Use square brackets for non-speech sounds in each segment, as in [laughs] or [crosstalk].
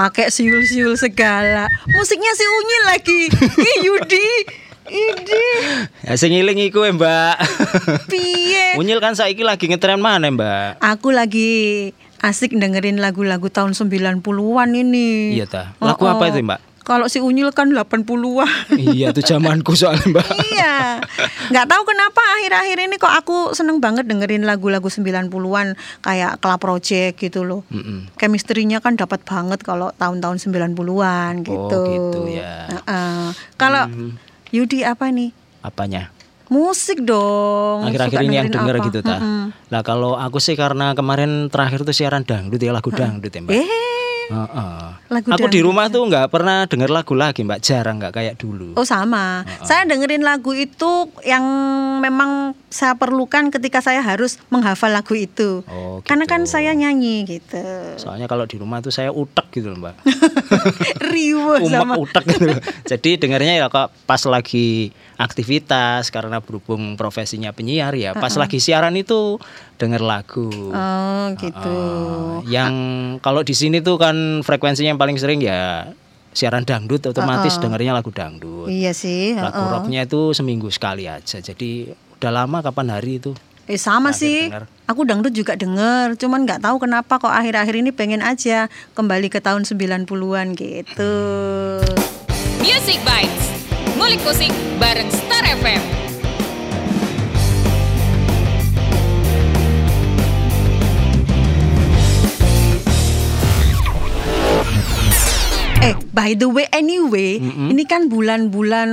pakai siul-siul segala. Musiknya si Unyil lagi. Ih Yudi. Idi. Ya sing ngiling iku ya, Mbak. Piye? Unyil kan saiki lagi ngetren mana, Mbak? Aku lagi asik dengerin lagu-lagu tahun 90-an ini. Iya ta. Lagu apa itu, Mbak? Kalau si Unyil kan 80-an. iya, itu zamanku soalnya, Mbak. iya. Nggak tahu kenapa akhir-akhir ini kok aku seneng banget dengerin lagu-lagu 90-an kayak Club Project gitu loh. Mm-mm. Chemistry-nya kan dapat banget kalau tahun-tahun 90-an gitu. Oh, gitu ya. Heeh. Kalau Yudi apa nih? Apanya? Musik dong. Akhir-akhir ini yang denger apa? gitu ta. Mm-mm. Lah kalau aku sih karena kemarin terakhir tuh siaran dangdut ya lagu dangdut ya, Mbak. Eh, Heeh. Lagu Aku di rumah tuh nggak pernah denger lagu lagi, Mbak. Jarang nggak kayak dulu. Oh sama, saya dengerin lagu itu yang memang saya perlukan ketika saya harus menghafal lagu itu. Oh, Karena gitu. kan saya nyanyi gitu. Soalnya kalau di rumah tuh saya utek gitu loh, Mbak. [laughs] Riwo sama. Utek gitu. loh. Jadi dengarnya ya kok pas lagi aktivitas karena berhubung profesinya penyiar ya, pas lagi siaran itu denger lagu. Oh gitu. Eh, yang kalau di sini tuh kan frekuensinya paling sering ya siaran dangdut otomatis dengernya lagu dangdut. Iya sih. Lagu heeh. rocknya itu seminggu sekali aja. Jadi udah lama kapan hari itu? Eh sama sih. denger. Aku dangdut juga denger, cuman nggak tahu kenapa kok akhir-akhir ini pengen aja kembali ke tahun 90-an gitu. Music Bites. Ngulik musik bareng Star FM. Eh, by the way anyway, ini kan bulan-bulan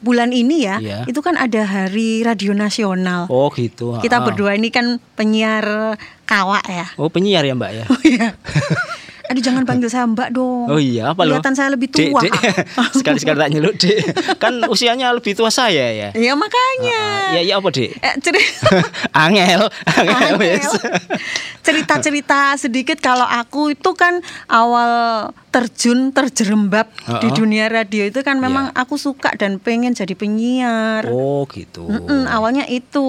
bulan ini ya, Iya. itu kan ada Hari Radio Nasional. Oh gitu. Kita ah. berdua ini kan penyiar kawak ya. Oh penyiar ya Mbak ya? [laughs] Oh iya. [laughs] Aduh jangan panggil saya Mbak dong. Oh iya apa loh? Kelihatan saya lebih tua. dek. [laughs] Sekali-sekali tak nyeluk dek. Kan usianya lebih tua saya ya. Iya makanya. Ah, Iya iya apa dek? Eh, cerita [laughs] Angel, angel cerita-cerita sedikit kalau aku itu kan awal terjun terjerembab di Heeh. dunia radio itu kan memang aku suka dan pengen jadi penyiar. Oh gitu. Mm-mm, awalnya itu.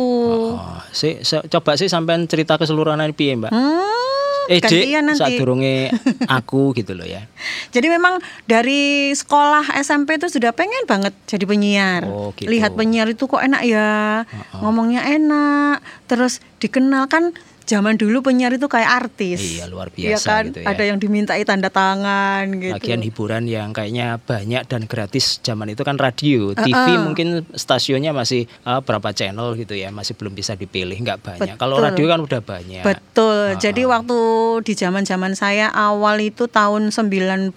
Oh, si, si- coba sih sampean cerita keseluruhan piye Mbak? Hmm, Eh gantian saat nanti. durunge [laughs] aku gitu loh ya. Jadi memang dari sekolah SMP itu sudah pengen banget jadi penyiar. Oh, gitu. Lihat penyiar itu kok enak ya, ngomongnya enak, terus dikenal kan. Zaman dulu penyiar itu kayak artis. Iya, luar Iya biasa kan? gitu ya. Ada yang dimintai tanda tangan gitu. Lagian hiburan yang kayaknya banyak dan gratis zaman itu kan radio, TV mungkin stasiunnya masih ah, berapa channel gitu ya, masih belum bisa dipilih, nggak banyak. Kalau radio kan udah banyak. Betul. Jadi waktu di zaman-zaman saya awal itu tahun 96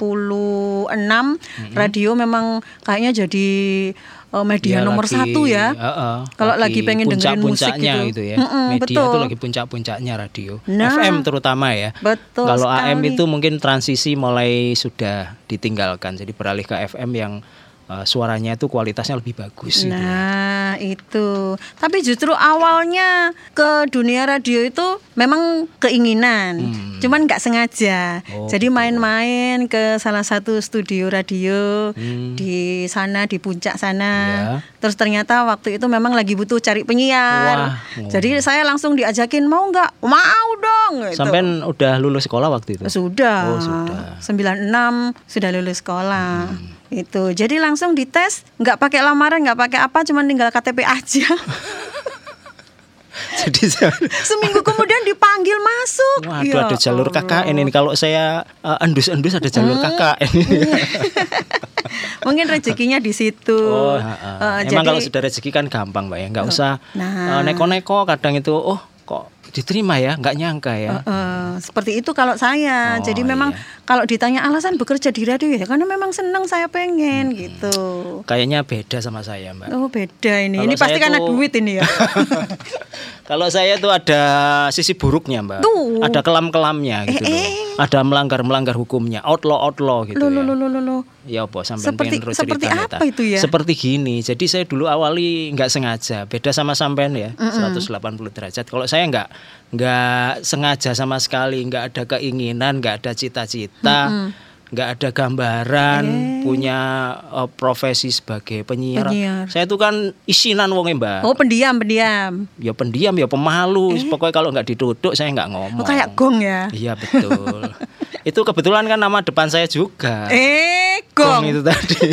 radio memang kayaknya jadi eh, media Dia nomor lagi, satu ya. heeh, Kalau lagi pengen dengerin musik gitu. gitu ya. Mm-mm, Media betul. itu lagi puncak-puncaknya radio. Nah. FM terutama ya. Betul Kalau AM itu mungkin transisi mulai sudah ditinggalkan. Jadi beralih ke FM yang eh, suaranya itu kualitasnya lebih bagus gitu. ya. Nah, itu. Tapi justru awalnya ke dunia radio itu memang keinginan. Cuman nggak sengaja. Hmm. Oh, Jadi gitu. main-main ke salah satu studio radio Hmm. di sana di puncak sana. Ya. Terus ternyata waktu itu memang lagi butuh cari penyiar. Wah, oh. Jadi saya langsung diajakin mau nggak? Mau dong. gitu. Sampai udah lulus sekolah waktu itu. Sudah. Oh, sudah. 96 sudah lulus sekolah. Hmm. Itu. Jadi langsung dites, nggak pakai lamaran, nggak pakai apa, cuman tinggal KTP aja. [laughs] Jadi Seminggu kemudian dipanggil masuk. Waduh Ya ada jalur. KKN ini kalau saya eh, endus-endus ada jalur Hmm. KKN. [laughs] Mungkin rezekinya di situ. Oh, Eh, ha-ha. jadi emang kalau sudah rezeki kan gampang, Mbak ya. Nggak usah Nah. eh, neko-neko kadang itu oh diterima ya, nggak nyangka ya. eh, seperti itu kalau saya. Oh, Jadi memang iya. kalau ditanya alasan bekerja di radio ya karena memang senang saya pengen Hmm. gitu. Kayaknya beda sama saya, Mbak. Oh beda ini. Kalau ini pasti karena duit ini ya. [laughs] Kalau saya tuh ada sisi buruknya, Mbak. Tuh. Ada kelam-kelamnya gitu Eh, loh. eh. Ada melanggar-melanggar hukumnya, outlaw-outlaw gitu Loh, ya. loh, loh, loh, loh. Ya apa sampai Seperti- pengen seperti apa Ta? itu ya? Seperti gini. Jadi saya dulu awali nggak sengaja, beda sama sampean ya, 180 derajat. Kalau saya nggak nggak sengaja sama sekali, nggak ada keinginan, nggak ada cita-cita, nggak ada gambaran punya eh, profesi sebagai penyiar. Penyiar. Saya tuh kan isinan wonge, Mbak. Oh pendiam, pendiam. Ya pendiam, ya pemalu. Pokoknya kalau nggak ditutup saya nggak ngomong. Oh, kayak gong ya. Iya betul. [laughs] Itu kebetulan kan nama depan saya juga. Eh, Gong gong. itu tadi. [laughs]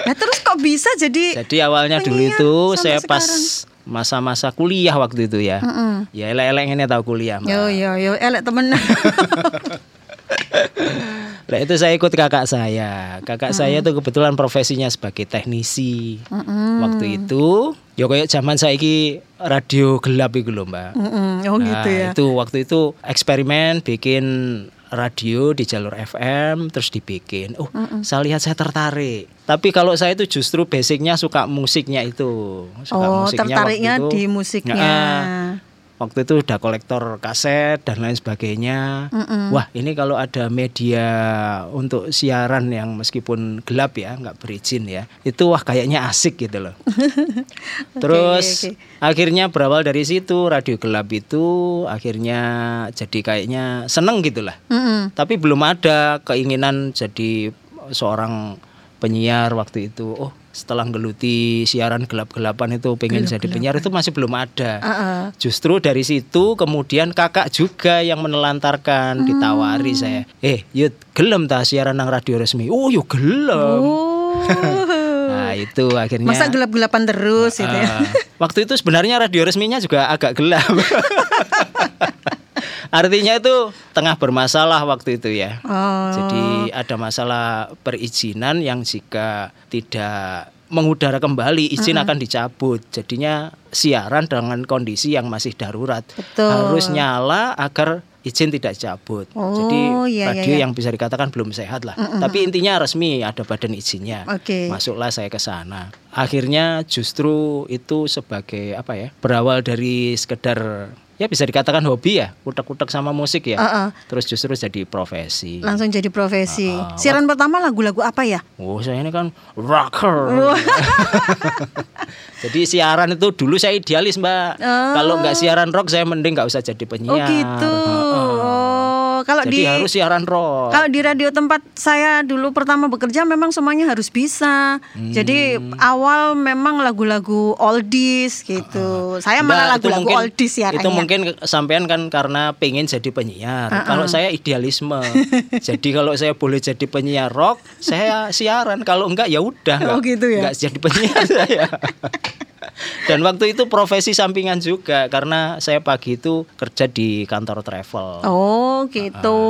Nah, terus kok bisa jadi Jadi awalnya dulu itu saya pas sekarang? masa-masa kuliah waktu itu ya. Mm-mm. Ya elek-elek ini tahu kuliah. Yo yo yo elek temen. [laughs] Lah itu saya ikut kakak saya. Kakak saya itu kebetulan profesinya sebagai teknisi. Waktu itu, ya kayak zaman saiki radio gelap itu loh, Mbak. Mm-mm, oh Nah, gitu ya. Itu waktu itu eksperimen bikin radio di jalur FM terus dibikin. Oh, saya lihat saya tertarik. Tapi kalau saya itu justru basicnya suka musiknya itu. Suka Oh, musiknya tertariknya itu. di musiknya. Nah, waktu itu udah kolektor kaset dan lain sebagainya. Wah, ini kalau ada media untuk siaran yang meskipun gelap ya, nggak berizin ya, itu wah kayaknya asik gitu loh. [laughs] Terus oke. akhirnya berawal dari situ radio gelap itu akhirnya jadi kayaknya seneng gitulah. Mm-mm. Tapi belum ada keinginan jadi seorang penyiar waktu itu. Oh, setelah geluti siaran gelap-gelapan itu pengen jadi penyiar itu masih belum ada. Heeh. Justru dari situ kemudian kakak juga yang menelantarkan ditawari saya. Eh, yuk gelem ta siaran nang radio resmi. Oh, yuk gelem. Oh. [laughs] Nah, itu akhirnya Masa gelap-gelapan terus gitu ya. Waktu itu sebenarnya radio resminya juga agak gelap. [laughs] Artinya itu tengah bermasalah waktu itu ya. Oh. Jadi ada masalah perizinan yang jika tidak mengudara kembali izin akan dicabut. Jadinya siaran dengan kondisi yang masih darurat Betul. harus nyala agar izin tidak cabut. Jadi Oh, iya, iya, radio iya. yang bisa dikatakan belum sehat lah. Tapi intinya resmi ada badan izinnya. Oke. Masuklah saya ke sana. Akhirnya justru itu sebagai apa ya? Berawal dari sekedar ya bisa dikatakan hobi ya, utek-utek sama musik ya. Heeh. Terus justru jadi profesi. Langsung jadi profesi. Ah, ah. Siaran pertama lagu-lagu apa ya? Oh, saya ini kan rocker. [laughs] jadi siaran itu dulu saya idealis, Mbak. Oh. Kalau nggak siaran rock saya mending nggak usah jadi Oh penyiar. gitu. Heeh. Oh, kalau Jadi di harus siaran rock. kalau di radio tempat saya dulu pertama bekerja memang semuanya harus bisa. Jadi Hmm. awal memang lagu-lagu oldies gitu. Saya malah lagu-lagu oldies ya. Itu mungkin sampean kan karena pengen jadi penyiar. Kalau saya idealisme. [laughs] jadi kalau saya boleh jadi penyiar rock, saya siaran. Kalau enggak ya udah enggak. Oh, gitu ya? Enggak jadi penyiar saya. [laughs] Dan waktu itu profesi sampingan juga karena saya pagi itu kerja di kantor travel. Oh gitu.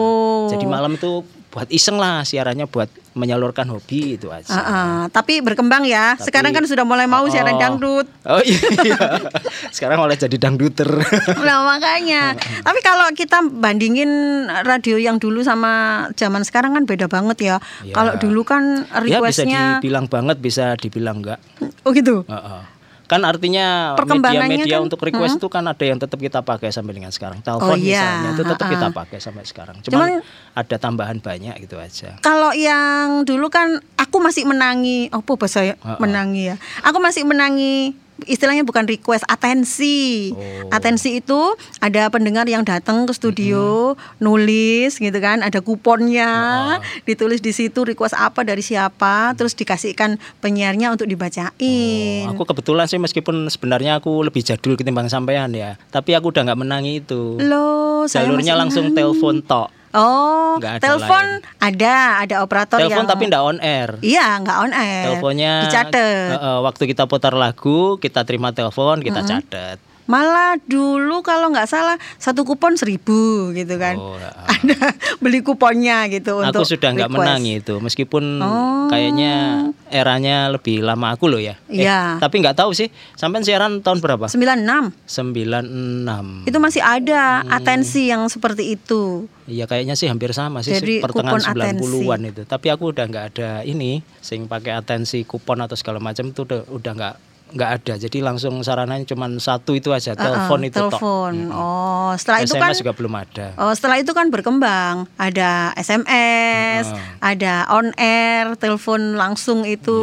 Jadi malam itu buat iseng lah siarannya buat menyalurkan hobi itu aja. Ah, ah. Tapi berkembang ya. Tapi- Sekarang kan sudah mulai mau siaran Oh. dangdut. Oh iya. [laughs] Sekarang malah jadi dangduter. [laughs] Nah makanya. Tapi kalau kita bandingin radio yang dulu sama zaman sekarang kan beda banget ya. Ya. Kalau dulu kan ya bisa requestnya. dibilang banget, bisa dibilang enggak. Oh gitu. Heeh. Kan artinya media-media kan- untuk request itu kan ada yang tetap kita pakai sampai dengan sekarang. Telepon Oh, iya. misalnya itu tetap Ha-ha. kita pakai sampai sekarang. Cuman, Cuman- ada tambahan banyak gitu aja. Kalau yang dulu kan aku masih menangi, apa bahasa Ha-ha. menangi ya? Aku masih menangi istilahnya bukan request, atensi. Oh. Atensi itu ada pendengar yang datang ke studio, nulis gitu kan, ada kuponnya, ditulis di situ request apa dari siapa, terus dikasihkan penyiarnya untuk dibacain. Oh, aku kebetulan sih meskipun sebenarnya aku lebih jadul ketimbang sampean ya, tapi aku udah nggak menangi itu. Loh, Jalurnya langsung menangi. telepon tok. Oh, ada telepon ada, ada operator Telepon yang tapi nggak on air. Iya, nggak on air. Teleponnya dicatat. eh, eh, waktu kita putar lagu, kita terima telepon, kita catat. Malah dulu kalau nggak salah satu kupon seribu gitu kan. Oh, ya. [laughs] Ada beli kuponnya gitu Aku untuk sudah nggak menangi itu, meskipun Oh. kayaknya eranya lebih lama aku loh ya. Eh, Iya. tapi nggak tahu sih, sampai siaran tahun berapa? 96 96. itu masih ada Hmm. atensi yang seperti itu. Iya kayaknya sih hampir sama sih Jadi pertengahan kupon 90-an itu. Tapi aku udah nggak ada ini sing pakai atensi kupon atau segala macam itu udah udah nggak nggak ada. Jadi langsung sarananya cuma satu itu aja, telepon Uh-uh, itu telepon. Oh, setelah itu SMS kan juga belum ada. Oh, setelah itu kan berkembang. Ada SMS, ada on air, telepon langsung itu.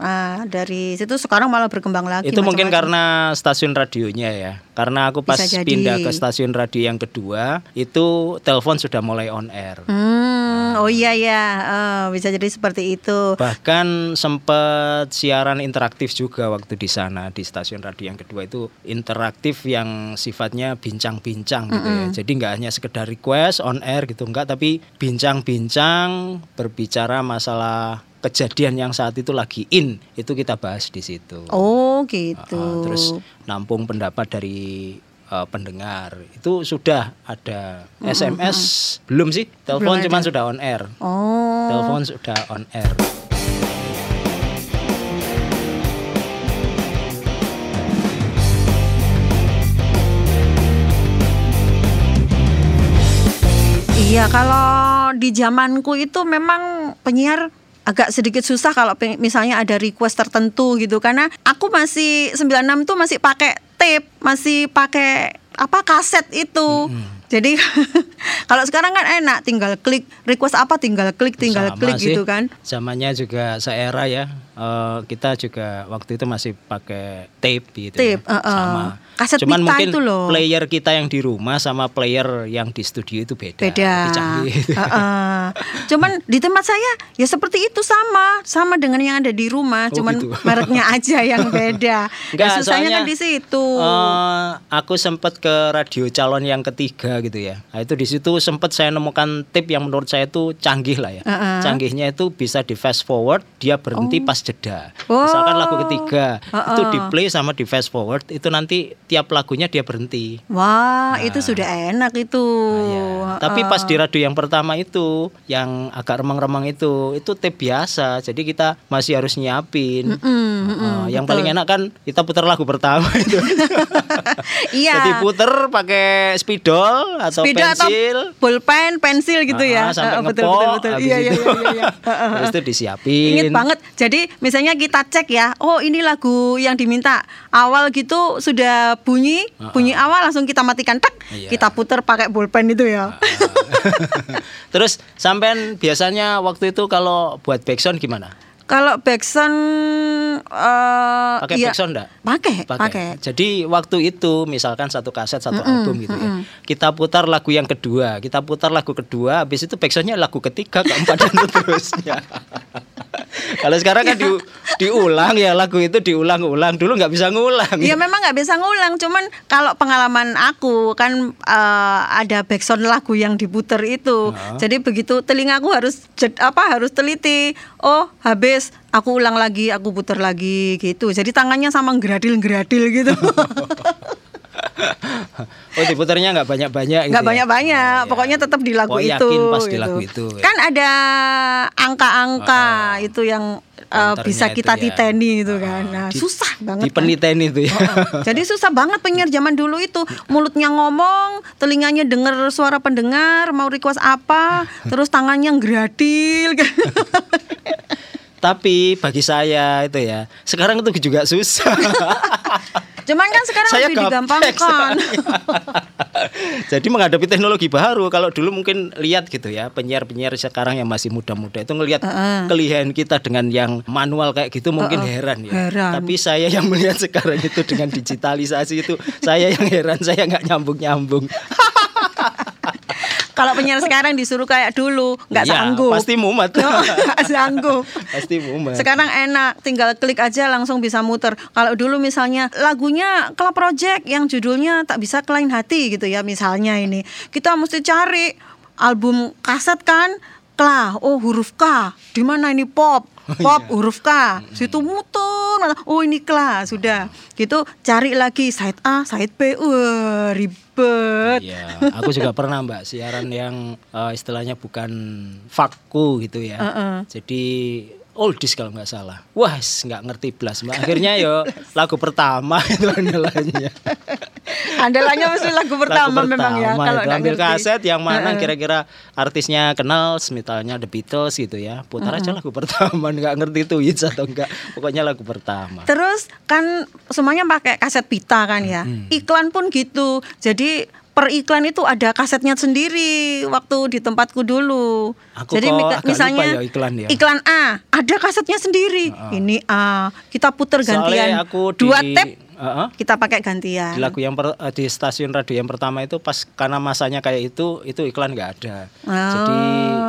Ah, dari situ sekarang malah berkembang lagi. Itu mungkin karena stasiun radionya ya. Karena aku pas Bisa jadi. pindah ke stasiun radio yang kedua, itu telepon sudah mulai on air. Hmm, oh iya ya, Eh, bisa jadi seperti itu. Bahkan sempat siaran interaktif juga waktu di sana di stasiun radio yang kedua itu interaktif yang sifatnya bincang-bincang gitu ya. Jadi nggak hanya sekedar request on air gitu enggak tapi bincang-bincang berbicara masalah kejadian yang saat itu lagi in itu kita bahas di situ. Oh gitu. Uh, terus nampung pendapat dari uh, pendengar itu sudah ada SMS belum sih telepon Belum cuman ada. sudah on air Oh. telepon sudah on air Iya, kalau di zamanku itu memang penyiar agak sedikit susah kalau misalnya ada request tertentu gitu karena aku masih 96 tuh masih pakai tape, masih pakai apa kaset itu. Jadi [laughs] kalau sekarang kan enak tinggal klik request apa tinggal klik tinggal Sama klik sih. gitu kan. zamannya juga seera ya Eh, kita juga waktu itu masih pakai tape gitu Tape, ya. uh-uh. sama Kaset cuman mungkin itu loh. player kita yang di rumah sama player yang di studio itu beda Beda. canggih. [laughs] Heeh. Cuman di tempat saya ya seperti itu sama, sama dengan yang ada di rumah, Oh, cuman gitu. mereknya [laughs] aja yang beda. Enggak, ya, susahnya soalnya, kan di situ. eh, aku sempat ke radio calon yang ketiga gitu ya. Nah, itu di situ sempat saya nemukan tip yang menurut saya itu canggih lah ya. Uh-uh. Canggihnya itu bisa di fast forward, dia berhenti pas jeda. Oh. Misalkan lagu ketiga, Uh-uh. itu di play sama di fast forward, itu nanti tiap lagunya dia berhenti. Wah, itu sudah enak itu. Nah, ya. Tapi pas di radio yang pertama itu, yang agak remang-remang itu, itu tape biasa. Jadi kita masih harus nyiapin. Uh, yang paling enak kan kita putar lagu pertama itu. [laughs] Iya. Jadi puter pakai spidol atau Spidol atau pensil. pulpen, pensil gitu ya. Ah, sampai Heeh, betul, ngepok, betul, betul. Iya, iya, iya, iya, iya. [laughs] Habis itu disiapin. Ingat banget. Jadi misalnya kita cek ya, oh ini lagu yang diminta awal gitu sudah bunyi, bunyi awal langsung kita matikan tek, Iya. kita puter pakai pulpen itu ya. [laughs] Terus sampean biasanya waktu itu kalau buat backsound gimana? Kalau backsound eh Pakai iya, backsound enggak? Pakai, pakai. Jadi waktu itu misalkan satu kaset satu album gitu ya. Kita putar lagu yang kedua, kita putar lagu kedua, habis itu backsoundnya lagu ketiga, keempat dan [laughs] seterusnya. Kalau sekarang kan di- diulang ya lagu itu diulang-ulang. Dulu nggak bisa ngulang. Iya memang nggak bisa ngulang, cuman kalau pengalaman aku kan eh, ada backsound lagu yang diputer itu, jadi begitu telingaku harus jed- apa harus teliti. Oh habis, aku ulang lagi, aku puter lagi gitu. Jadi tangannya sama geradil-geradil gitu. [laughs] Oh diputarnya nggak banyak-banyak gitu nggak ya? banyak-banyak, Oh, iya. pokoknya tetap di lagu Pokoknya itu. yakin pas di gitu. lagu itu, ya. Kan ada angka-angka itu yang Counternya bisa itu kita ya. titeni itu kan. Ah, Nah di- susah banget. kan. Dipeniten itu ya. Jadi susah banget penyiar zaman dulu itu mulutnya ngomong, telinganya dengar suara pendengar, mau request apa, [laughs] terus tangannya geradil. Tapi bagi saya itu ya, sekarang itu juga susah. [laughs] Cuman kan sekarang saya lebih digampangkan. [laughs] Jadi menghadapi teknologi baru, kalau dulu mungkin lihat gitu ya, penyiar-penyiar sekarang yang masih muda-muda itu ngelihat kelihan kita dengan yang manual kayak gitu mungkin heran ya. heran. Tapi saya yang melihat sekarang itu dengan digitalisasi itu, saya yang heran, saya nggak nyambung-nyambung. [laughs] Kalau penyiar sekarang disuruh kayak dulu, nggak Iya, sanggup. Pasti mumet. [laughs] Nggak sanggup. Pasti mumet. Sekarang enak, tinggal klik aja langsung bisa muter. Kalau dulu misalnya lagunya Club Project yang judulnya tak bisa kelain hati gitu ya misalnya ini. Kita mesti cari album kaset kan, Klah, oh huruf K. Di mana ini pop? Pop huruf K. Situ muter. Oh ini Klah, sudah. Gitu cari lagi side A, side B. Wah, ribet. Iya, aku juga pernah Mbak siaran yang eh, istilahnya bukan fakku gitu ya. Jadi oldies kalau nggak salah. Wah, nggak ngerti belas Mbak. Akhirnya yo [laughs] lagu pertama [laughs] itu andalannya. Andalannya mesti lagu pertama, Lagu memang ya pertama kalau ambil ngerti. kaset yang mana kira-kira artisnya kenal, misalnya The Beatles gitu ya. Putar aja lagu pertama, [laughs] nggak ngerti itu hits atau enggak. Pokoknya lagu pertama. Terus kan semuanya pakai kaset pita kan ya. Iklan pun gitu. Jadi per iklan itu ada kasetnya sendiri waktu di tempatku dulu. Aku Jadi misalnya ya iklan ya. iklan A ada kasetnya sendiri. Ini A. Kita puter gantian Soalnya aku di dua tape. Heeh. Kita pakai gantian. di lagu yang per- eh, di stasiun radio yang pertama itu pas karena masanya kayak itu itu iklan nggak ada Ah. jadi eh,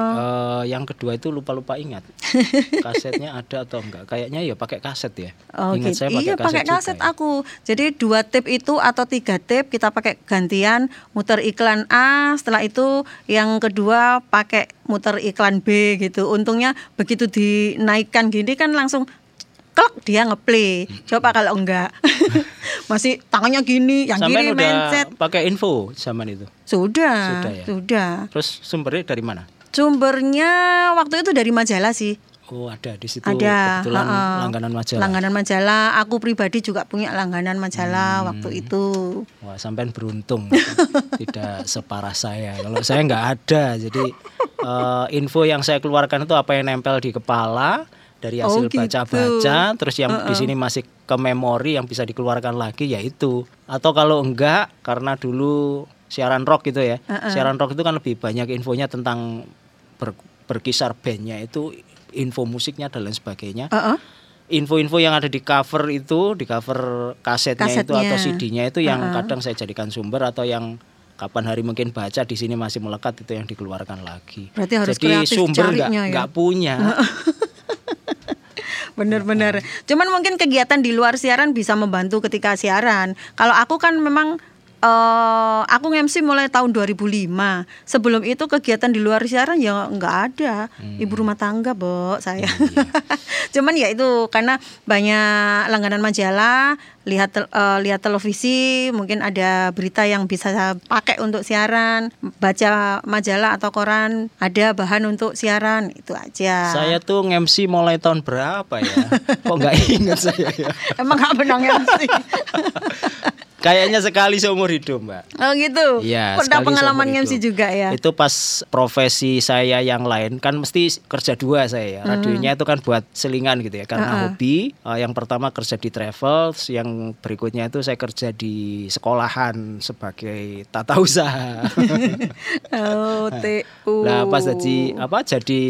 Eh, yang kedua itu lupa-lupa ingat [laughs] kasetnya ada atau enggak. Kayaknya ya pakai kaset ya. Oh ingat gitu. saya pakai iya kaset, pakai juga kaset ya. aku. Jadi dua tip itu atau tiga tip kita pakai gantian muter iklan A. Setelah itu yang kedua pakai muter iklan B gitu. Untungnya begitu dinaikkan gini kan langsung klek dia ngeplay. Coba kalau enggak [laughs] masih tangannya gini, yang Sampean kiri udah mencet. pakai info zaman itu. Sudah, Sudah ya? sudah. Terus sumbernya dari mana? Sumbernya waktu itu dari majalah sih. Oh ada di situ Ada kebetulan heeh. langganan majalah. Langganan majalah. Aku pribadi juga punya langganan majalah Hmm. waktu itu. Wah sampean beruntung [laughs] tidak separah saya. Kalau saya nggak ada, jadi [laughs] eh, info yang saya keluarkan itu apa yang nempel di kepala dari Oh, hasil gitu. baca-baca, terus yang di sini masih ke memori yang bisa dikeluarkan lagi yaitu. Atau kalau enggak karena dulu siaran rock gitu ya, siaran rock itu kan lebih banyak infonya tentang ber- berkisar bandnya itu info musiknya dan lain sebagainya Heeh. info-info yang ada di cover itu di cover kasetnya, itu Kasetnya. atau CD-nya itu yang kadang saya jadikan sumber atau yang kapan hari mungkin baca di sini masih melekat itu yang dikeluarkan lagi. Berarti harus Jadi sumber nggak ya. punya. Bener-bener. Cuman mungkin kegiatan di luar siaran bisa membantu ketika siaran. Kalau aku kan memang eh aku nge-MC mulai tahun 2005. Sebelum itu kegiatan di luar siaran ya nggak ada. Ibu rumah tangga, Bo, saya. [laughs] Cuman ya itu karena banyak langganan majalah, lihat eh, lihat televisi, mungkin ada berita yang bisa saya pakai untuk siaran, baca majalah atau koran, ada bahan untuk siaran, itu aja. Saya tuh nge-MC mulai tahun berapa ya? [laughs] Kok nggak ingat saya ya? Emang gak pernah MC? [laughs] Kayaknya sekali seumur hidup, Mbak. Oh gitu. Iya, Pernah pengalaman MC hidup. juga ya. Itu pas profesi saya yang lain kan mesti kerja dua saya ya. Radionya itu kan buat selingan gitu ya karena hobi. Eh, yang pertama kerja di travel, yang berikutnya itu saya kerja di sekolahan sebagai tata usaha. [laughs] Oh, TU. Nah, pas jadi apa jadi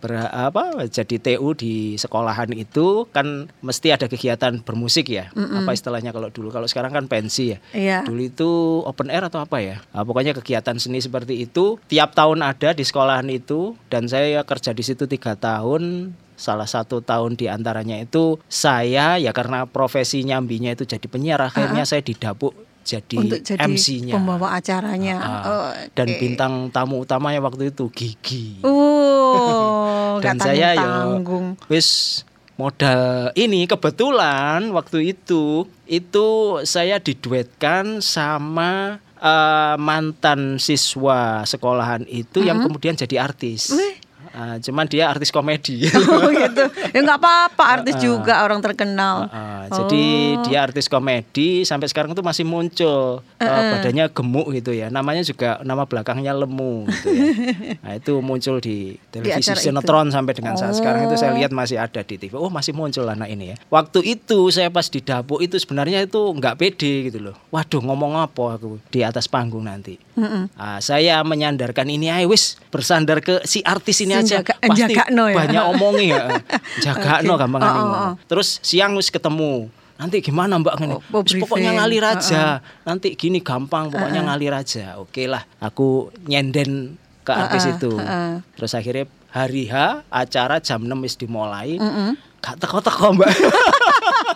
ber, apa jadi TU di sekolahan itu kan mesti ada kegiatan bermusik ya. Apa istilahnya kalau dulu kalau sekarang kan pensi ya. Iya. Dulu itu open air atau apa ya? Nah, pokoknya kegiatan seni seperti itu tiap tahun ada di sekolahan itu dan saya kerja di situ tiga tahun. Salah satu tahun di antaranya itu saya ya karena profesi nyambinya itu jadi penyiar akhirnya saya didapuk jadi, Untuk jadi MC-nya. pembawa acaranya. Ah, Oh, dan oke. bintang tamu utamanya waktu itu Gigi. Oh, [laughs] dan saya ya wis modal ini kebetulan waktu itu itu saya diduetkan sama eh, mantan siswa sekolahan itu yang kemudian jadi artis. Wih. Ah, cuman dia artis komedi. [laughs] Oh gitu. Ya nggak apa-apa artis juga orang terkenal. Ah, Jadi Oh. dia artis komedi sampai sekarang tuh masih muncul Eh, badannya gemuk gitu ya. Namanya juga nama belakangnya lemu gitu ya. [laughs] Nah, itu muncul di televisi itu. sinetron sampai dengan saat sekarang itu saya Oh. lihat masih ada di TV. Oh, masih muncul anak ini ya. Waktu itu saya pas di dapur itu sebenarnya itu nggak pede gitu loh. Waduh, ngomong apa aku di atas panggung nanti. Ah, saya menyandarkan ini ayo wis bersandar ke si artis ini Si aja jaga- pasti jagakno ya. banyak omongin ya. [laughs] Jagakno Oke. gampang Oh, oh, oh. terus siang wis ketemu. Nanti gimana mbak ngene? Oh, oh, pokoknya ngalir aja nanti gini gampang pokoknya ngalir aja oke lah aku nyenden ke artis Uh-uh, itu. Uh-uh. terus akhirnya hari H acara jam 6 wis dimulai. Mm-mm. gak teko-teko mbak [laughs]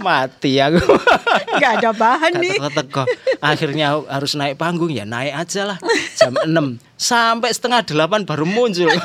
mati aku [laughs] Nggak ada bahan nih. teko-teko. Akhirnya harus naik panggung ya naik aja lah jam [laughs] 6 sampai setengah delapan baru muncul. [laughs]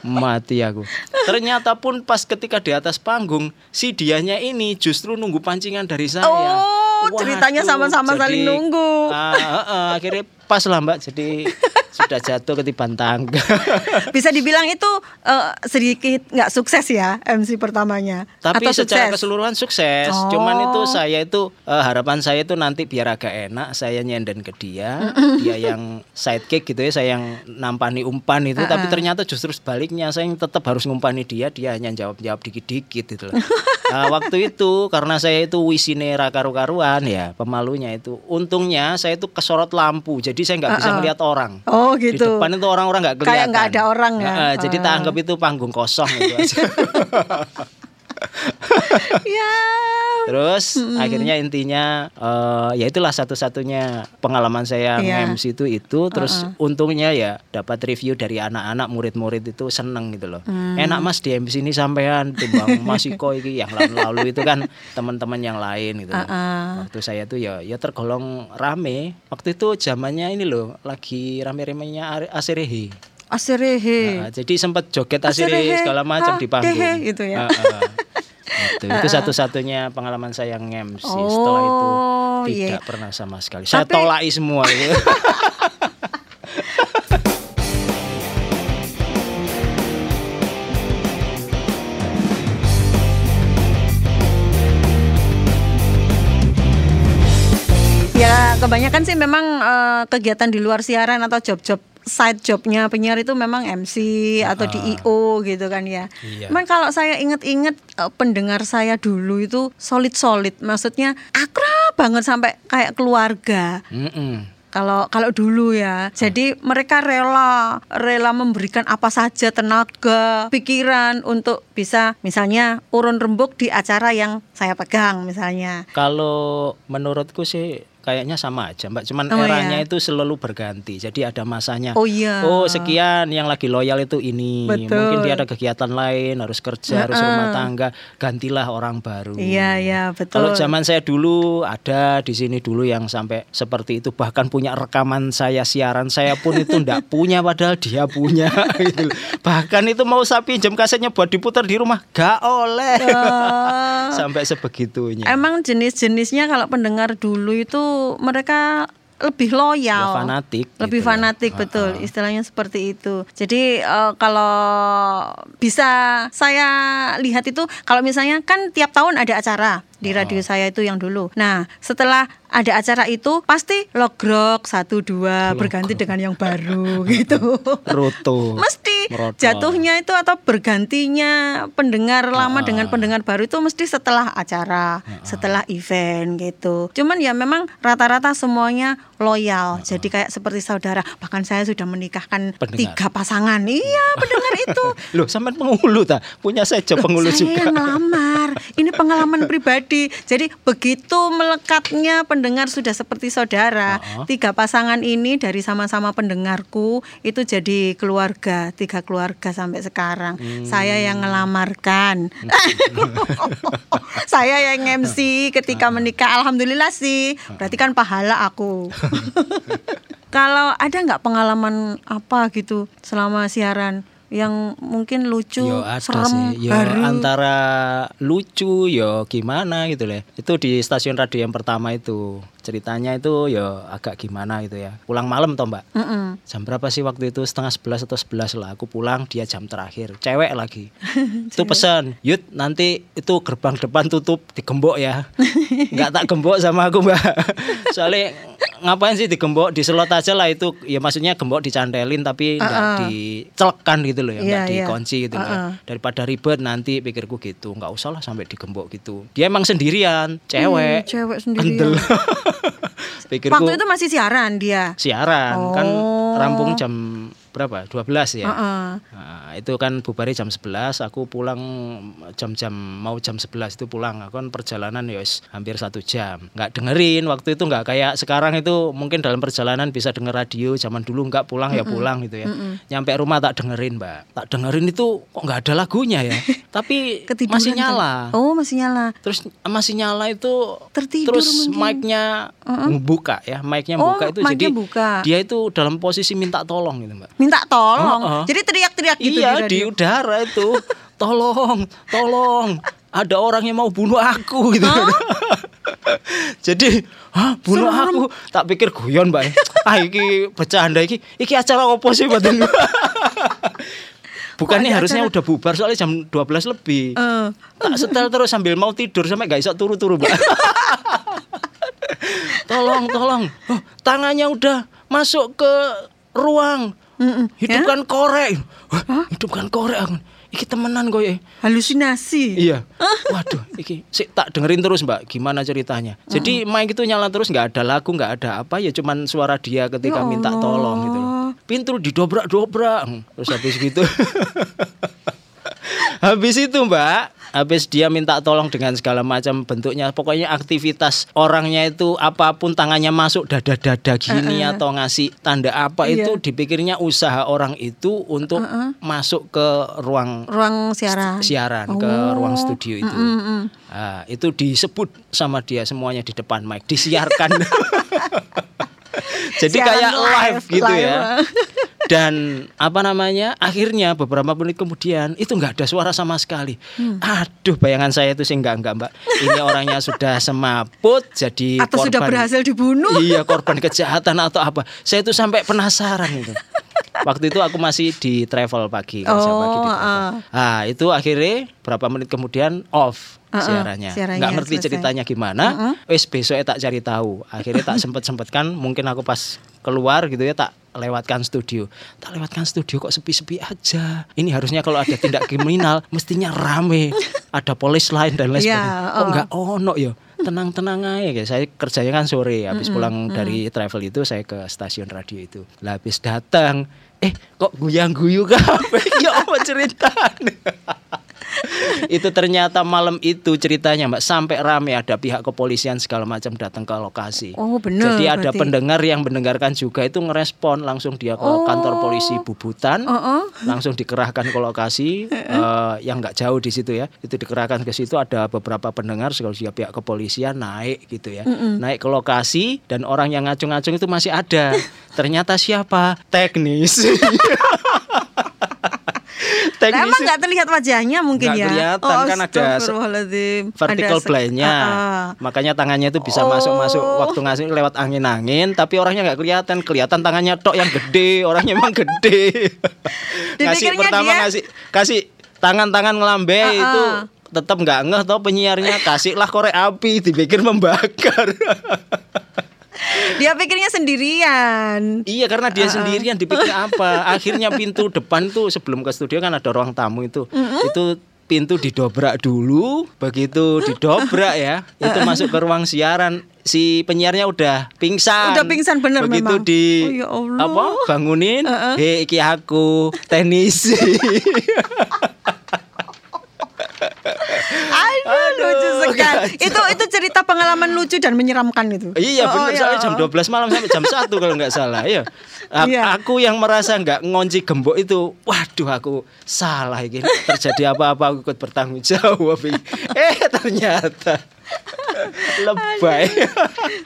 Mati aku. Ternyata pun pas ketika di atas panggung si dianya ini justru nunggu pancingan dari saya. Oh, ceritanya sama-sama saling nunggu. ah, ah, ah, akhirnya pas lah mbak jadi sudah jatuh ketiban tangga. [laughs] Bisa dibilang itu eh, sedikit nggak sukses ya MC pertamanya. Tapi Atau secara sukses? keseluruhan sukses. Oh. Cuman itu saya itu eh, harapan saya itu nanti biar agak enak saya nyenden ke dia, dia yang sidekick gitu ya, saya yang nampani umpan itu. Tapi ternyata justru sebaliknya saya yang tetap harus ngumpani dia, dia hanya jawab-jawab dikit-dikit gitu loh. [laughs] Nah, waktu itu karena saya itu wisine ra karu-karuan ya, pemalunya itu. Untungnya saya itu kesorot lampu, jadi saya nggak bisa melihat orang. Oh Di gitu. depan itu orang-orang nggak kelihatan. Kayak nggak ada orang ya. Heeh, jadi tak Ah. anggap itu panggung kosong gitu aja. [laughs] [laughs] [laughs] ya. Terus akhirnya intinya eh, ya itulah satu-satunya pengalaman saya Iya. MC itu itu terus untungnya ya dapat review dari anak-anak murid-murid itu seneng gitu loh. Mm. Enak Mas di MC ini sampean timbang [laughs] Mas Iko iki yang lalu-lalu itu kan teman-teman yang lain gitu. loh. Uh-uh. Waktu saya tuh ya ya tergolong rame. Waktu itu zamannya ini loh lagi rame-ramenya Are- Aserehe. Aserehe. Nah, jadi sempat joget Aserehe segala macam di panggung. dehe, gitu ya. Heeh. Itu, itu satu-satunya pengalaman saya nge-MC. Setelah itu Oh, tidak iya. pernah sama sekali. Saya Tapi- semua gitu. [laughs] kebanyakan sih memang eh, kegiatan di luar siaran atau job-job side jobnya penyiar itu memang MC atau di IO gitu kan ya. Iya. Cuman kalau saya inget-inget eh, pendengar saya dulu itu solid-solid, maksudnya akrab banget sampai kayak keluarga. Mm-mm. Kalau kalau dulu ya, jadi mereka rela rela memberikan apa saja tenaga, pikiran untuk bisa misalnya urun rembuk di acara yang saya pegang misalnya. Kalau menurutku sih kayaknya sama aja, Mbak. Cuman Oh, eranya iya. itu selalu berganti. Jadi ada masanya. Oh, iya. Oh, sekian yang lagi loyal itu ini. Betul. Mungkin dia ada kegiatan lain, harus kerja, harus rumah tangga, gantilah orang baru. Iya iya betul. Kalau zaman saya dulu ada di sini dulu yang sampai seperti itu bahkan punya rekaman saya siaran saya pun itu ndak [laughs] punya padahal dia punya [laughs] gitu. Bahkan itu mau saya pinjam kasetnya buat diputar di rumah gak oleh. Eh, [laughs] sampai sebegitunya. Emang jenis-jenisnya kalau pendengar dulu itu mereka lebih Ya, loyal, fanatik lebih gitu ya. fanatik betul, istilahnya seperti itu. Jadi eh, kalau bisa saya lihat itu, kalau misalnya kan tiap tahun ada acara di radio saya itu yang dulu. Nah setelah ada acara itu pasti logrok satu dua berganti dengan yang baru [laughs] gitu. Roto. mesti jatuhnya itu atau bergantinya pendengar lama dengan pendengar baru itu mesti setelah acara, setelah event gitu. Cuman ya memang rata-rata semuanya loyal. Jadi kayak seperti saudara. Bahkan saya sudah menikahkan Pendengar. tiga pasangan. Iya, pendengar [laughs] itu. Loh, sampai penghulu ta? Punya saya penghulu saya juga. yang ngelamar. Ini pengalaman [laughs] pribadi. Jadi begitu melekatnya pendengar sudah seperti saudara. Uh-uh. Tiga pasangan ini dari sama-sama pendengarku itu jadi keluarga, tiga keluarga sampai sekarang. Hmm. Saya yang ngelamarkan. [laughs] saya yang MC ketika menikah. Alhamdulillah sih. Berarti kan pahala aku. [laughs] Kalau ada nggak pengalaman apa gitu selama siaran yang mungkin lucu, Yo ada serem, sih, yo baru? antara lucu yo gimana gitu lah. Itu di stasiun radio yang pertama itu ceritanya itu yo agak gimana gitu ya. Pulang malam toh mbak. Mm-mm. Jam berapa sih waktu itu setengah sebelas atau sebelas lah. Aku pulang dia jam terakhir. Cewek lagi. [laughs] itu pesan, Yud nanti itu gerbang depan tutup digembok ya. [laughs] Nggak tak gembok sama aku mbak. [laughs] Soalnya ngapain sih digembok diselot aja lah itu. Ya maksudnya gembok dicantelin tapi nggak dicelekan gitu loh ya, nggak Iya, iya. dikunci gitu loh. Uh-uh. Daripada ribet nanti pikirku gitu. Nggak usah lah sampai digembok gitu. Dia emang sendirian, cewek. Hmm, cewek sendirian. Pikirku Waktu itu masih siaran dia. siaran kan Oh. rampung jam berapa? 12 ya? Heeh. Nah, itu kan bubarnya jam 11 aku pulang jam-jam mau jam 11 itu pulang. Aku kan perjalanan ya hampir satu jam. Nggak dengerin waktu itu nggak kayak sekarang itu mungkin dalam perjalanan bisa denger radio zaman dulu nggak pulang ya pulang gitu ya. Nyampe rumah tak dengerin mbak. Tak dengerin itu kok nggak ada lagunya ya? [laughs] Tapi Ketiduran masih kan? nyala. Oh, masih nyala. terus masih nyala itu Tertidur terus mungkin. mic-nya buka ya mic-nya Oh, buka itu jadi buka. dia itu dalam posisi minta tolong gitu mbak Minta tolong. Heeh. Jadi teriak-teriak gitu iya di di udara itu [laughs] tolong tolong ada orang yang mau bunuh aku gitu [laughs] jadi hah bunuh Serem. aku tak pikir guyon mbak [laughs] ah iki bercanda iki iki acara apa sih badan Bukannya harusnya acara- udah bubar soalnya jam 12 lebih. Eh. Tak setel terus sambil mau tidur sampai nggak bisa turu-turu, Mbak. Tolong, tolong. Oh, tangannya udah masuk ke ruang. Mm-mm. Hidupkan korek. Wah, hidupkan korek. aku. Iki temenan kok ya. Halusinasi. Iya. Waduh, iki sik tak dengerin terus Mbak, gimana ceritanya. Jadi mic itu nyala terus nggak ada lagu, nggak ada apa ya cuman suara dia ketika Ya minta tolong gitu. loh. Pintu didobrak-dobrak. Terus habis gitu. [laughs] habis itu Mbak, habis dia minta tolong dengan segala macam bentuknya pokoknya aktivitas orangnya itu apa pun tangannya masuk dada-dada gini atau ngasih tanda apa Iya. itu dipikirnya usaha orang itu untuk masuk ke ruang Ruang siaran. siaran ke ruang studio itu. Ah, itu disebut sama dia semuanya di depan mic, disiarkan. [laughs] Jadi Siaran kayak live, gitu live. ya. Dan apa namanya? Akhirnya beberapa menit kemudian itu nggak ada suara sama sekali. Hmm. Aduh, bayangan saya itu sih enggak enggak, Mbak. Ini orangnya sudah semaput jadi Atau sudah korban- berhasil dibunuh. Iya, korban kejahatan atau apa. Saya itu sampai penasaran itu. Waktu itu aku masih di travel pagi, Oh, pagi di travel. ah. Ah, itu akhirnya berapa menit kemudian off Ah, ah, siarannya. siarannya Nggak ngerti selesai. ceritanya gimana. Wes besoknya tak cari tahu. Akhirnya tak [laughs] sempet-sempetkan mungkin aku pas keluar gitu ya tak lewatkan studio. Tak lewatkan studio kok sepi-sepi aja. Ini harusnya kalau ada tindak kriminal [laughs] mestinya rame. Ada polis lain dan lain Iya, sebagainya. Kok oh. nggak ono ya? Tenang-tenang aja guys. Saya kerjanya kan sore habis pulang dari travel itu saya ke stasiun radio itu. Lah habis datang eh kok guyang-guyu kabeh [laughs] ya apa ceritanya [laughs] itu ternyata malam itu ceritanya mbak. Sampai rame ada pihak kepolisian segala macam datang ke lokasi. Oh, bener jadi ada berarti. pendengar yang mendengarkan juga itu ngerespon langsung dia ke Oh. kantor polisi Bubutan Oh, oh. langsung dikerahkan ke lokasi. Eh, yang nggak jauh di situ ya. Itu dikerahkan ke situ ada beberapa pendengar sekali dia pihak kepolisian naik gitu ya. Naik ke lokasi dan orang yang ngacung-ngacung itu masih ada. [laughs] Ternyata siapa? Teknis [laughs] Nah, emang nggak terlihat wajahnya mungkin Nggak ya? kelihatan, kan ada vertical blindnya Ah, ah. makanya tangannya itu bisa Oh. masuk masuk waktu ngasih lewat angin angin tapi orangnya nggak kelihatan kelihatan tangannya tok yang gede orangnya emang gede [laughs] ngasih pertama dia- ngasih kasih tangan tangan ngelambe Ah, itu ah. tetap nggak ngeh tau penyiarnya kasihlah korek api dipikir membakar [laughs] Dia pikirnya sendirian. Iya karena dia sendirian dipikir apa? Akhirnya pintu depan tuh sebelum ke studio kan ada ruang tamu itu. Itu pintu didobrak dulu Begitu didobrak ya Itu masuk ke ruang siaran. Si penyiarnya udah pingsan. Udah pingsan bener Begitu memang. di Oh, ya Allah. apa bangunin Hei iki aku teknisi [laughs] Aduh, lucu sekali. Itu itu cerita pengalaman lucu dan menyeramkan itu. Iya Oh, benar ya. soalnya jam 12 malam sampai jam [laughs] 1 kalau nggak salah ya. A- Iya. Aku yang merasa nggak ngunci gembok itu, waduh aku salah ini terjadi apa-apa aku ikut bertanggung jawab. [laughs] Eh ternyata lebay.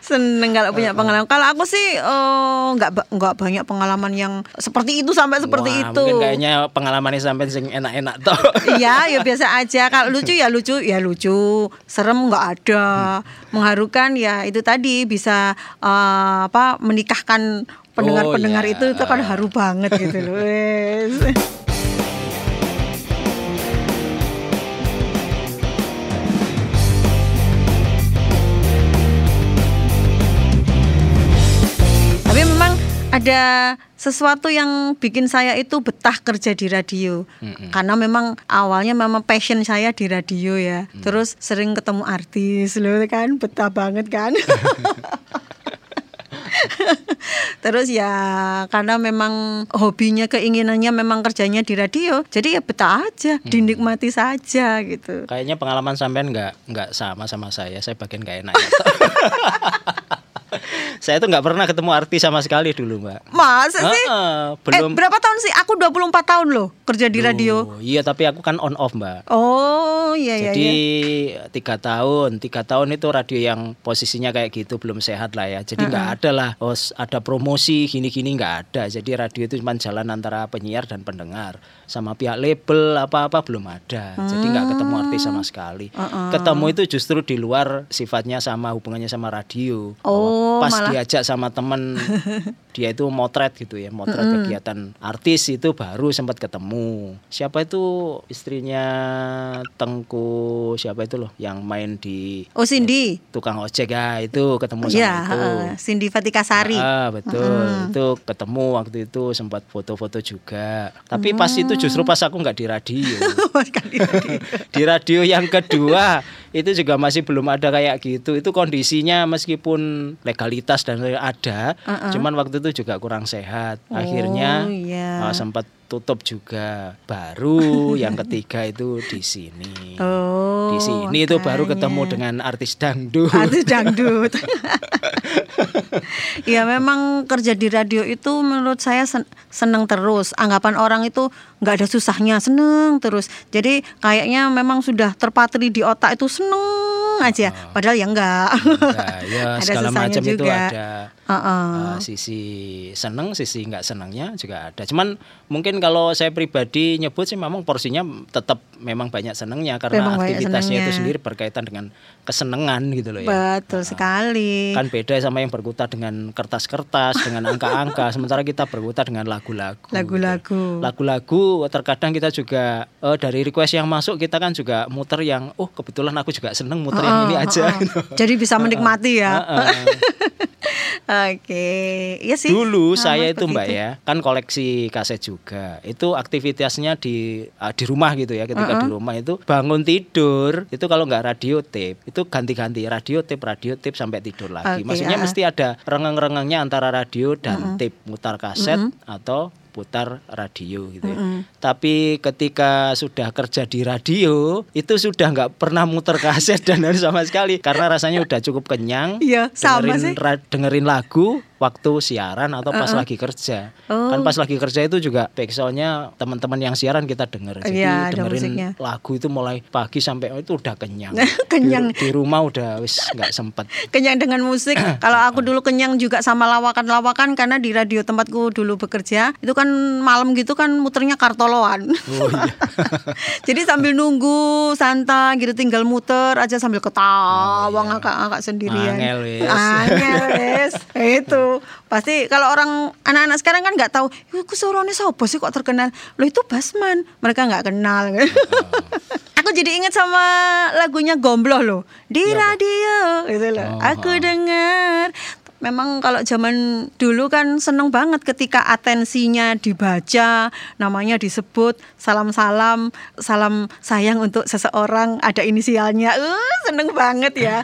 Seneng kalau punya pengalaman. Kalau aku sih eh, nggak ba- nggak banyak pengalaman yang seperti itu sampai seperti Wah, itu. Mungkin kayaknya pengalamannya sampai sing enak-enak toh. [laughs] Iya, ya biasa aja. Kalau lucu ya lucu, ya lucu. Serem nggak ada. Mengharukan ya itu tadi bisa eh, apa menikahkan pendengar-pendengar Oh, iya. itu itu kan haru banget gitu loh. Ada sesuatu yang bikin saya itu betah kerja di radio. Karena memang awalnya memang passion saya di radio ya. Mm. Terus sering ketemu artis loh kan, betah banget kan. [laughs] Terus ya karena memang hobinya keinginannya memang kerjanya di radio, jadi ya betah aja, Mm. dinikmati saja gitu. Kayaknya pengalaman sampean nggak nggak sama sama saya. Saya bagian nggak enak. [laughs] saya tuh nggak pernah ketemu artis sama sekali dulu, Mbak. Masa sih? Eh, belum berapa tahun sih? Aku 24 tahun loh kerja di radio. Oh, iya, tapi aku kan on off, Mbak. Oh, iya iya Jadi iya. tiga tahun, tiga tahun itu radio yang posisinya kayak gitu belum sehat lah ya. Jadi nggak ada lah, oh ada promosi gini-gini nggak ada. Jadi radio itu cuma jalan antara penyiar dan pendengar, sama pihak label apa-apa belum ada. Jadi nggak ketemu artis sama sekali. Ketemu itu justru di luar sifatnya sama hubungannya sama radio. Oh, Pas malah- diajak sama temen [laughs] dia itu motret gitu ya, motret kegiatan artis itu baru sempat ketemu. Siapa itu istrinya Tengku siapa itu loh yang main di Oh, Cindy. tukang ojek ya itu ketemu sama Iya, itu. heeh, Cindy Fatika Sari. Ah, betul. Itu ketemu waktu itu sempat foto-foto juga. Tapi pas itu Mm. justru pas aku nggak di radio. [laughs] [laughs] Di radio yang kedua itu juga masih belum ada kayak gitu. Itu kondisinya meskipun legalitas dan ada, cuman waktu itu juga kurang sehat. Akhirnya Oh, iya. uh, sempat tutup juga. Baru yang ketiga itu di sini. Oh, di sini itu baru makanya. ketemu dengan artis dangdut. artis dangdut. [laughs] ya memang kerja di radio itu menurut saya sen- seneng terus. Anggapan orang itu nggak ada susahnya, seneng terus. Jadi kayaknya memang sudah terpatri di otak itu seneng aja. Padahal ya enggak. Nah, ya [laughs] Ada segala macam itu juga. ada Heeh. uh, sisi seneng, sisi nggak senangnya juga ada. Cuman mungkin kalau saya pribadi nyebut sih memang porsinya tetap memang banyak senangnya karena Memang aktivitasnya itu sendiri berkaitan dengan kesenangan gitu loh ya. Betul sekali. Kan beda sama yang berkutat dengan kertas-kertas, dengan angka-angka, [laughs] sementara kita berkutat dengan lagu-lagu. Lagu-lagu. Lagu-lagu terkadang kita juga eh, dari request yang masuk kita kan juga muter yang oh kebetulan aku juga seneng muter yang ini aja. heeh. gitu. Jadi bisa menikmati ya. Heeh. [laughs] Oke, iya sih. Dulu Sama saya itu Mbak ya, kan koleksi kaset juga. Itu aktivitasnya di ah, di rumah gitu ya. Ketika di rumah itu bangun tidur, itu kalau nggak radio tape, itu ganti-ganti radio tape, radio tape sampai tidur lagi. Oke, Maksudnya ah. mesti ada rengeng-rengengnya antara radio dan tape mutar kaset atau putar radio gitu ya. Tapi ketika sudah kerja di radio, itu sudah nggak pernah muter kaset dan harus sama sekali karena rasanya udah cukup kenyang. Iya, sama dengerin sih. dengerin lagu waktu siaran atau pas lagi kerja. Oh. Kan pas lagi kerja itu juga backsoundnya teman-teman yang siaran kita denger. Jadi ada dengerin lagu itu mulai pagi sampai oh, itu udah kenyang. [laughs] Kenyang. Di, di rumah udah wis nggak sempet. [laughs] kenyang dengan musik. [clears throat] Kalau aku dulu kenyang juga sama lawakan-lawakan karena di radio tempatku dulu bekerja itu kan malam gitu kan muternya kartoloan. Oh iya. [laughs] Jadi sambil nunggu santai gitu tinggal muter aja sambil ketawa ngakak-ngakak sendirian. Oh, iya. Angel, wes. Angel, wes. itu pasti kalau orang anak-anak sekarang kan nggak tahu, "Iku suaranya siapa sih kok terkenal?" Loh itu Basman. Mereka nggak kenal. Oh. [laughs] Aku jadi ingat sama lagunya Gombloh loh di Iya, radio gitu loh. Oh, Aku dengar. Memang kalau zaman dulu kan seneng banget ketika atensinya dibaca, namanya disebut, salam-salam, salam sayang untuk seseorang ada inisialnya. Uh, seneng banget ya.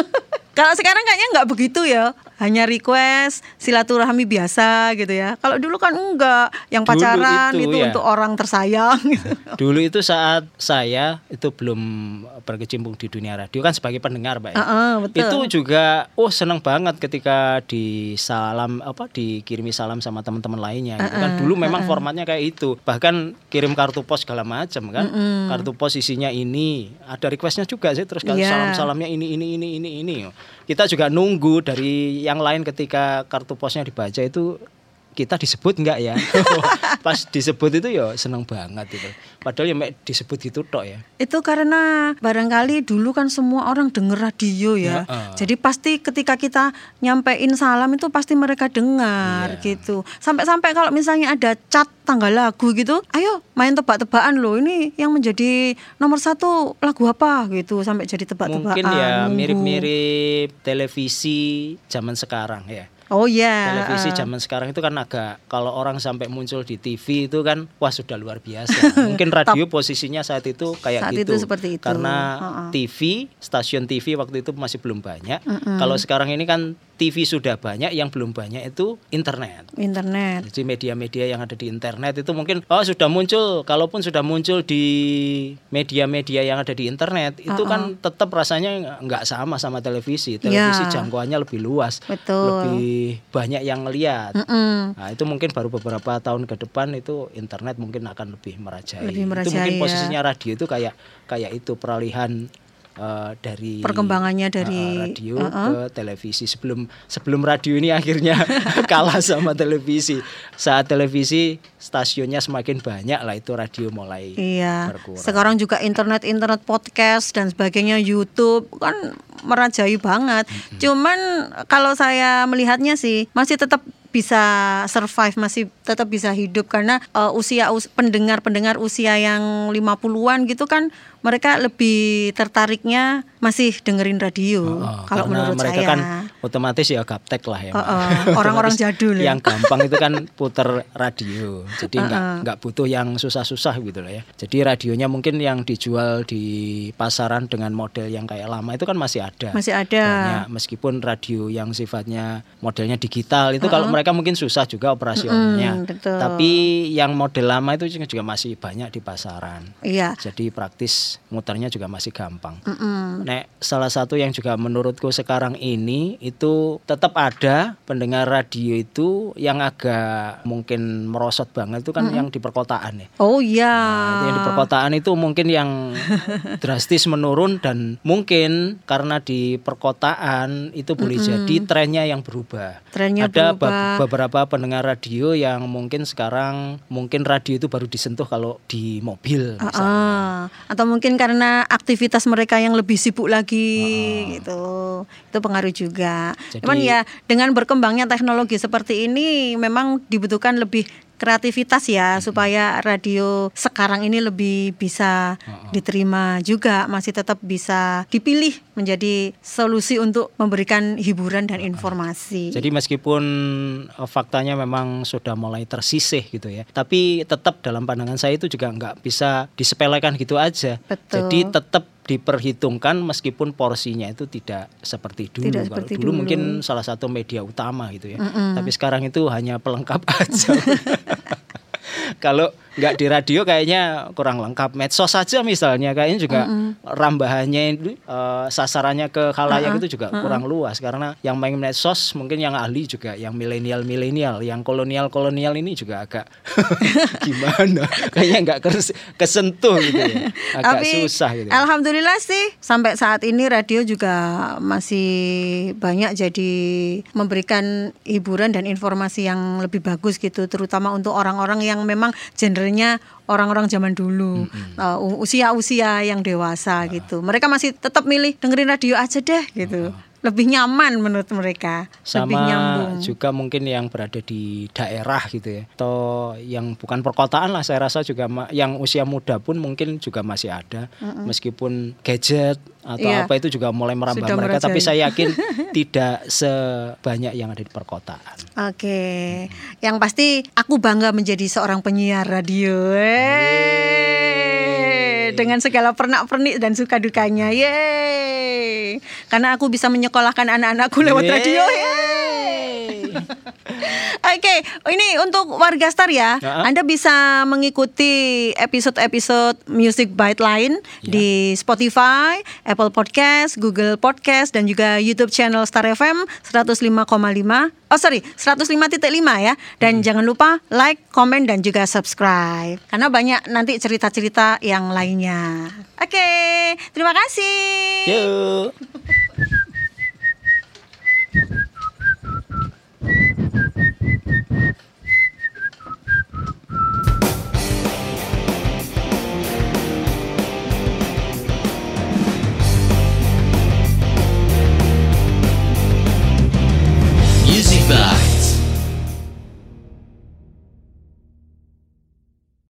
[laughs] Kalau sekarang kayaknya nggak begitu ya, hanya request silaturahmi biasa gitu ya. Kalau dulu kan enggak, yang Dulu itu, itu, itu ya. untuk orang tersayang. Gitu. [laughs] Dulu itu saat saya itu belum berkecimpung di dunia radio kan sebagai pendengar, Mbak. ya. Heeh, betul. Itu juga oh seneng banget ketika di salam apa dikirimi salam sama teman-teman lainnya gitu kan. Dulu memang formatnya kayak itu. Bahkan kirim kartu pos segala macam kan. Kartu pos isinya ini, ada requestnya juga sih terus kalau Iya. salam-salamnya ini ini ini ini ini. Kita juga nunggu dari yang lain ketika kartu posnya dibaca itu kita disebut enggak ya? [laughs] [laughs] Pas disebut itu ya seneng banget itu. Padahal ya mek disebut gitu tok ya. Itu karena barangkali dulu kan semua orang denger radio ya. Heeh. Jadi pasti ketika kita nyampein salam itu pasti mereka dengar Iya. gitu. Sampai-sampai kalau misalnya ada cat tanggal lagu gitu, ayo main tebak-tebakan loh. Ini yang menjadi nomor satu lagu apa gitu sampai jadi tebak-tebakan. Mungkin ya mirip-mirip televisi zaman sekarang ya. Oh iya. Televisi zaman sekarang itu kan agak kalau orang sampai muncul di TV itu kan wah sudah luar biasa. [laughs] Mungkin radio posisinya saat itu kayak Saat gitu. itu seperti itu. Karena Heeh. TV, stasiun TV waktu itu masih belum banyak. Kalau sekarang ini kan TV sudah banyak, yang belum banyak itu internet. internet. Jadi media-media yang ada di internet itu mungkin oh sudah muncul, kalaupun sudah muncul di media-media yang ada di internet itu kan tetap rasanya nggak sama sama televisi. Televisi Ya. jangkauannya lebih luas, Betul. lebih banyak yang ngelihat. Mm-mm. Nah itu mungkin baru beberapa tahun ke depan itu internet mungkin akan lebih merajai. Lebih itu merajai, mungkin ya. posisinya radio itu kayak kayak itu peralihan eh, dari Perkembangannya dari, eh, radio uh-uh. ke televisi sebelum sebelum radio ini [laughs] akhirnya [laughs] kalah sama televisi saat televisi stasiunnya semakin banyak lah itu radio mulai Iya. berkurang. Sekarang juga internet internet podcast dan sebagainya YouTube kan merajai banget. Cuman kalau saya melihatnya sih masih tetap bisa survive masih tetap bisa hidup karena uh, usia us- pendengar-pendengar usia yang 50-an gitu kan mereka lebih tertariknya masih dengerin radio Oh, kalau karena menurut mereka saya. kan otomatis ya gaptek lah ya. Oh, Mbak. oh, orang-orang Otomatis jadul ya. Yang gampang itu kan puter radio. Jadi nggak nggak butuh yang susah-susah gitu lah ya. Jadi radionya mungkin yang dijual di pasaran dengan model yang kayak lama itu kan masih ada. Masih ada. Banyak. Meskipun radio yang sifatnya modelnya digital itu kalau mereka mungkin susah juga operasionalnya. Mm, betul. Tapi yang model lama itu juga masih banyak di pasaran. Iya. Jadi praktis muternya juga masih gampang. Nek salah satu yang juga menurutku sekarang ini itu tetap ada pendengar radio itu yang agak mungkin merosot banget itu kan yang di perkotaan ya. Oh iya. Nah, yang di perkotaan itu mungkin yang [laughs] drastis menurun dan mungkin karena di perkotaan itu boleh jadi trennya yang berubah. Trennya Ada be- berubah. beberapa pendengar radio yang mungkin sekarang mungkin radio itu baru disentuh kalau di mobil. misalnya. Ah, atau mungkin karena aktivitas mereka yang lebih sibuk lagi gitu. Itu pengaruh juga. Jadi- Cuman ya dengan berkembangnya teknologi seperti ini memang dibutuhkan lebih kreativitas ya supaya radio sekarang ini lebih bisa diterima juga masih tetap bisa dipilih menjadi solusi untuk memberikan hiburan dan informasi. Jadi meskipun eh, faktanya memang sudah mulai tersisih gitu ya, tapi tetap dalam pandangan saya itu juga nggak bisa disepelekan gitu aja. Betul. Jadi tetap diperhitungkan meskipun porsinya itu tidak seperti dulu. Tidak Kalau seperti dulu, dulu. mungkin salah satu media utama gitu ya, tapi sekarang itu hanya pelengkap [laughs] aja. [laughs] Kalau nggak di radio kayaknya kurang lengkap. Medsos saja misalnya kayaknya juga rambahannya itu eh, sasarannya ke khalayak itu juga kurang luas karena yang main medsos mungkin yang ahli juga yang milenial-milenial, yang kolonial-kolonial ini juga agak [laughs] gimana? Kayaknya nggak kes- kesentuh gitu ya. Agak susah gitu. Alhamdulillah sih sampai saat ini radio juga masih banyak jadi memberikan hiburan dan informasi yang lebih bagus gitu terutama untuk orang-orang yang memang gendernya orang-orang zaman dulu uh, usia-usia yang dewasa gitu. Mereka masih tetap milih dengerin radio aja deh gitu. Lebih nyaman menurut mereka, lebih sama nyambung. juga mungkin yang berada di daerah gitu ya atau yang bukan perkotaan lah saya rasa juga yang usia muda pun mungkin juga masih ada meskipun gadget atau Iya. apa itu juga mulai merambah Sudah mereka tapi merajai. saya yakin [laughs] tidak sebanyak yang ada di perkotaan Oke, yang pasti aku bangga menjadi seorang penyiar radio. Yeay. Dengan segala pernak-pernik dan suka dukanya. Yeay. Karena aku bisa menyekolahkan anak-anakku lewat radio. Yeay. Oke, ini untuk warga Star ya. Ya. Anda bisa mengikuti episode-episode Music Bite lain Ya. di Spotify, Apple Podcast, Google Podcast dan juga YouTube channel Star FM 105,5. Oh sorry, 105.5 ya. Dan Hmm. jangan lupa like, komen dan juga subscribe. Karena banyak nanti cerita-cerita yang lainnya. Oke, terima kasih. yuk だ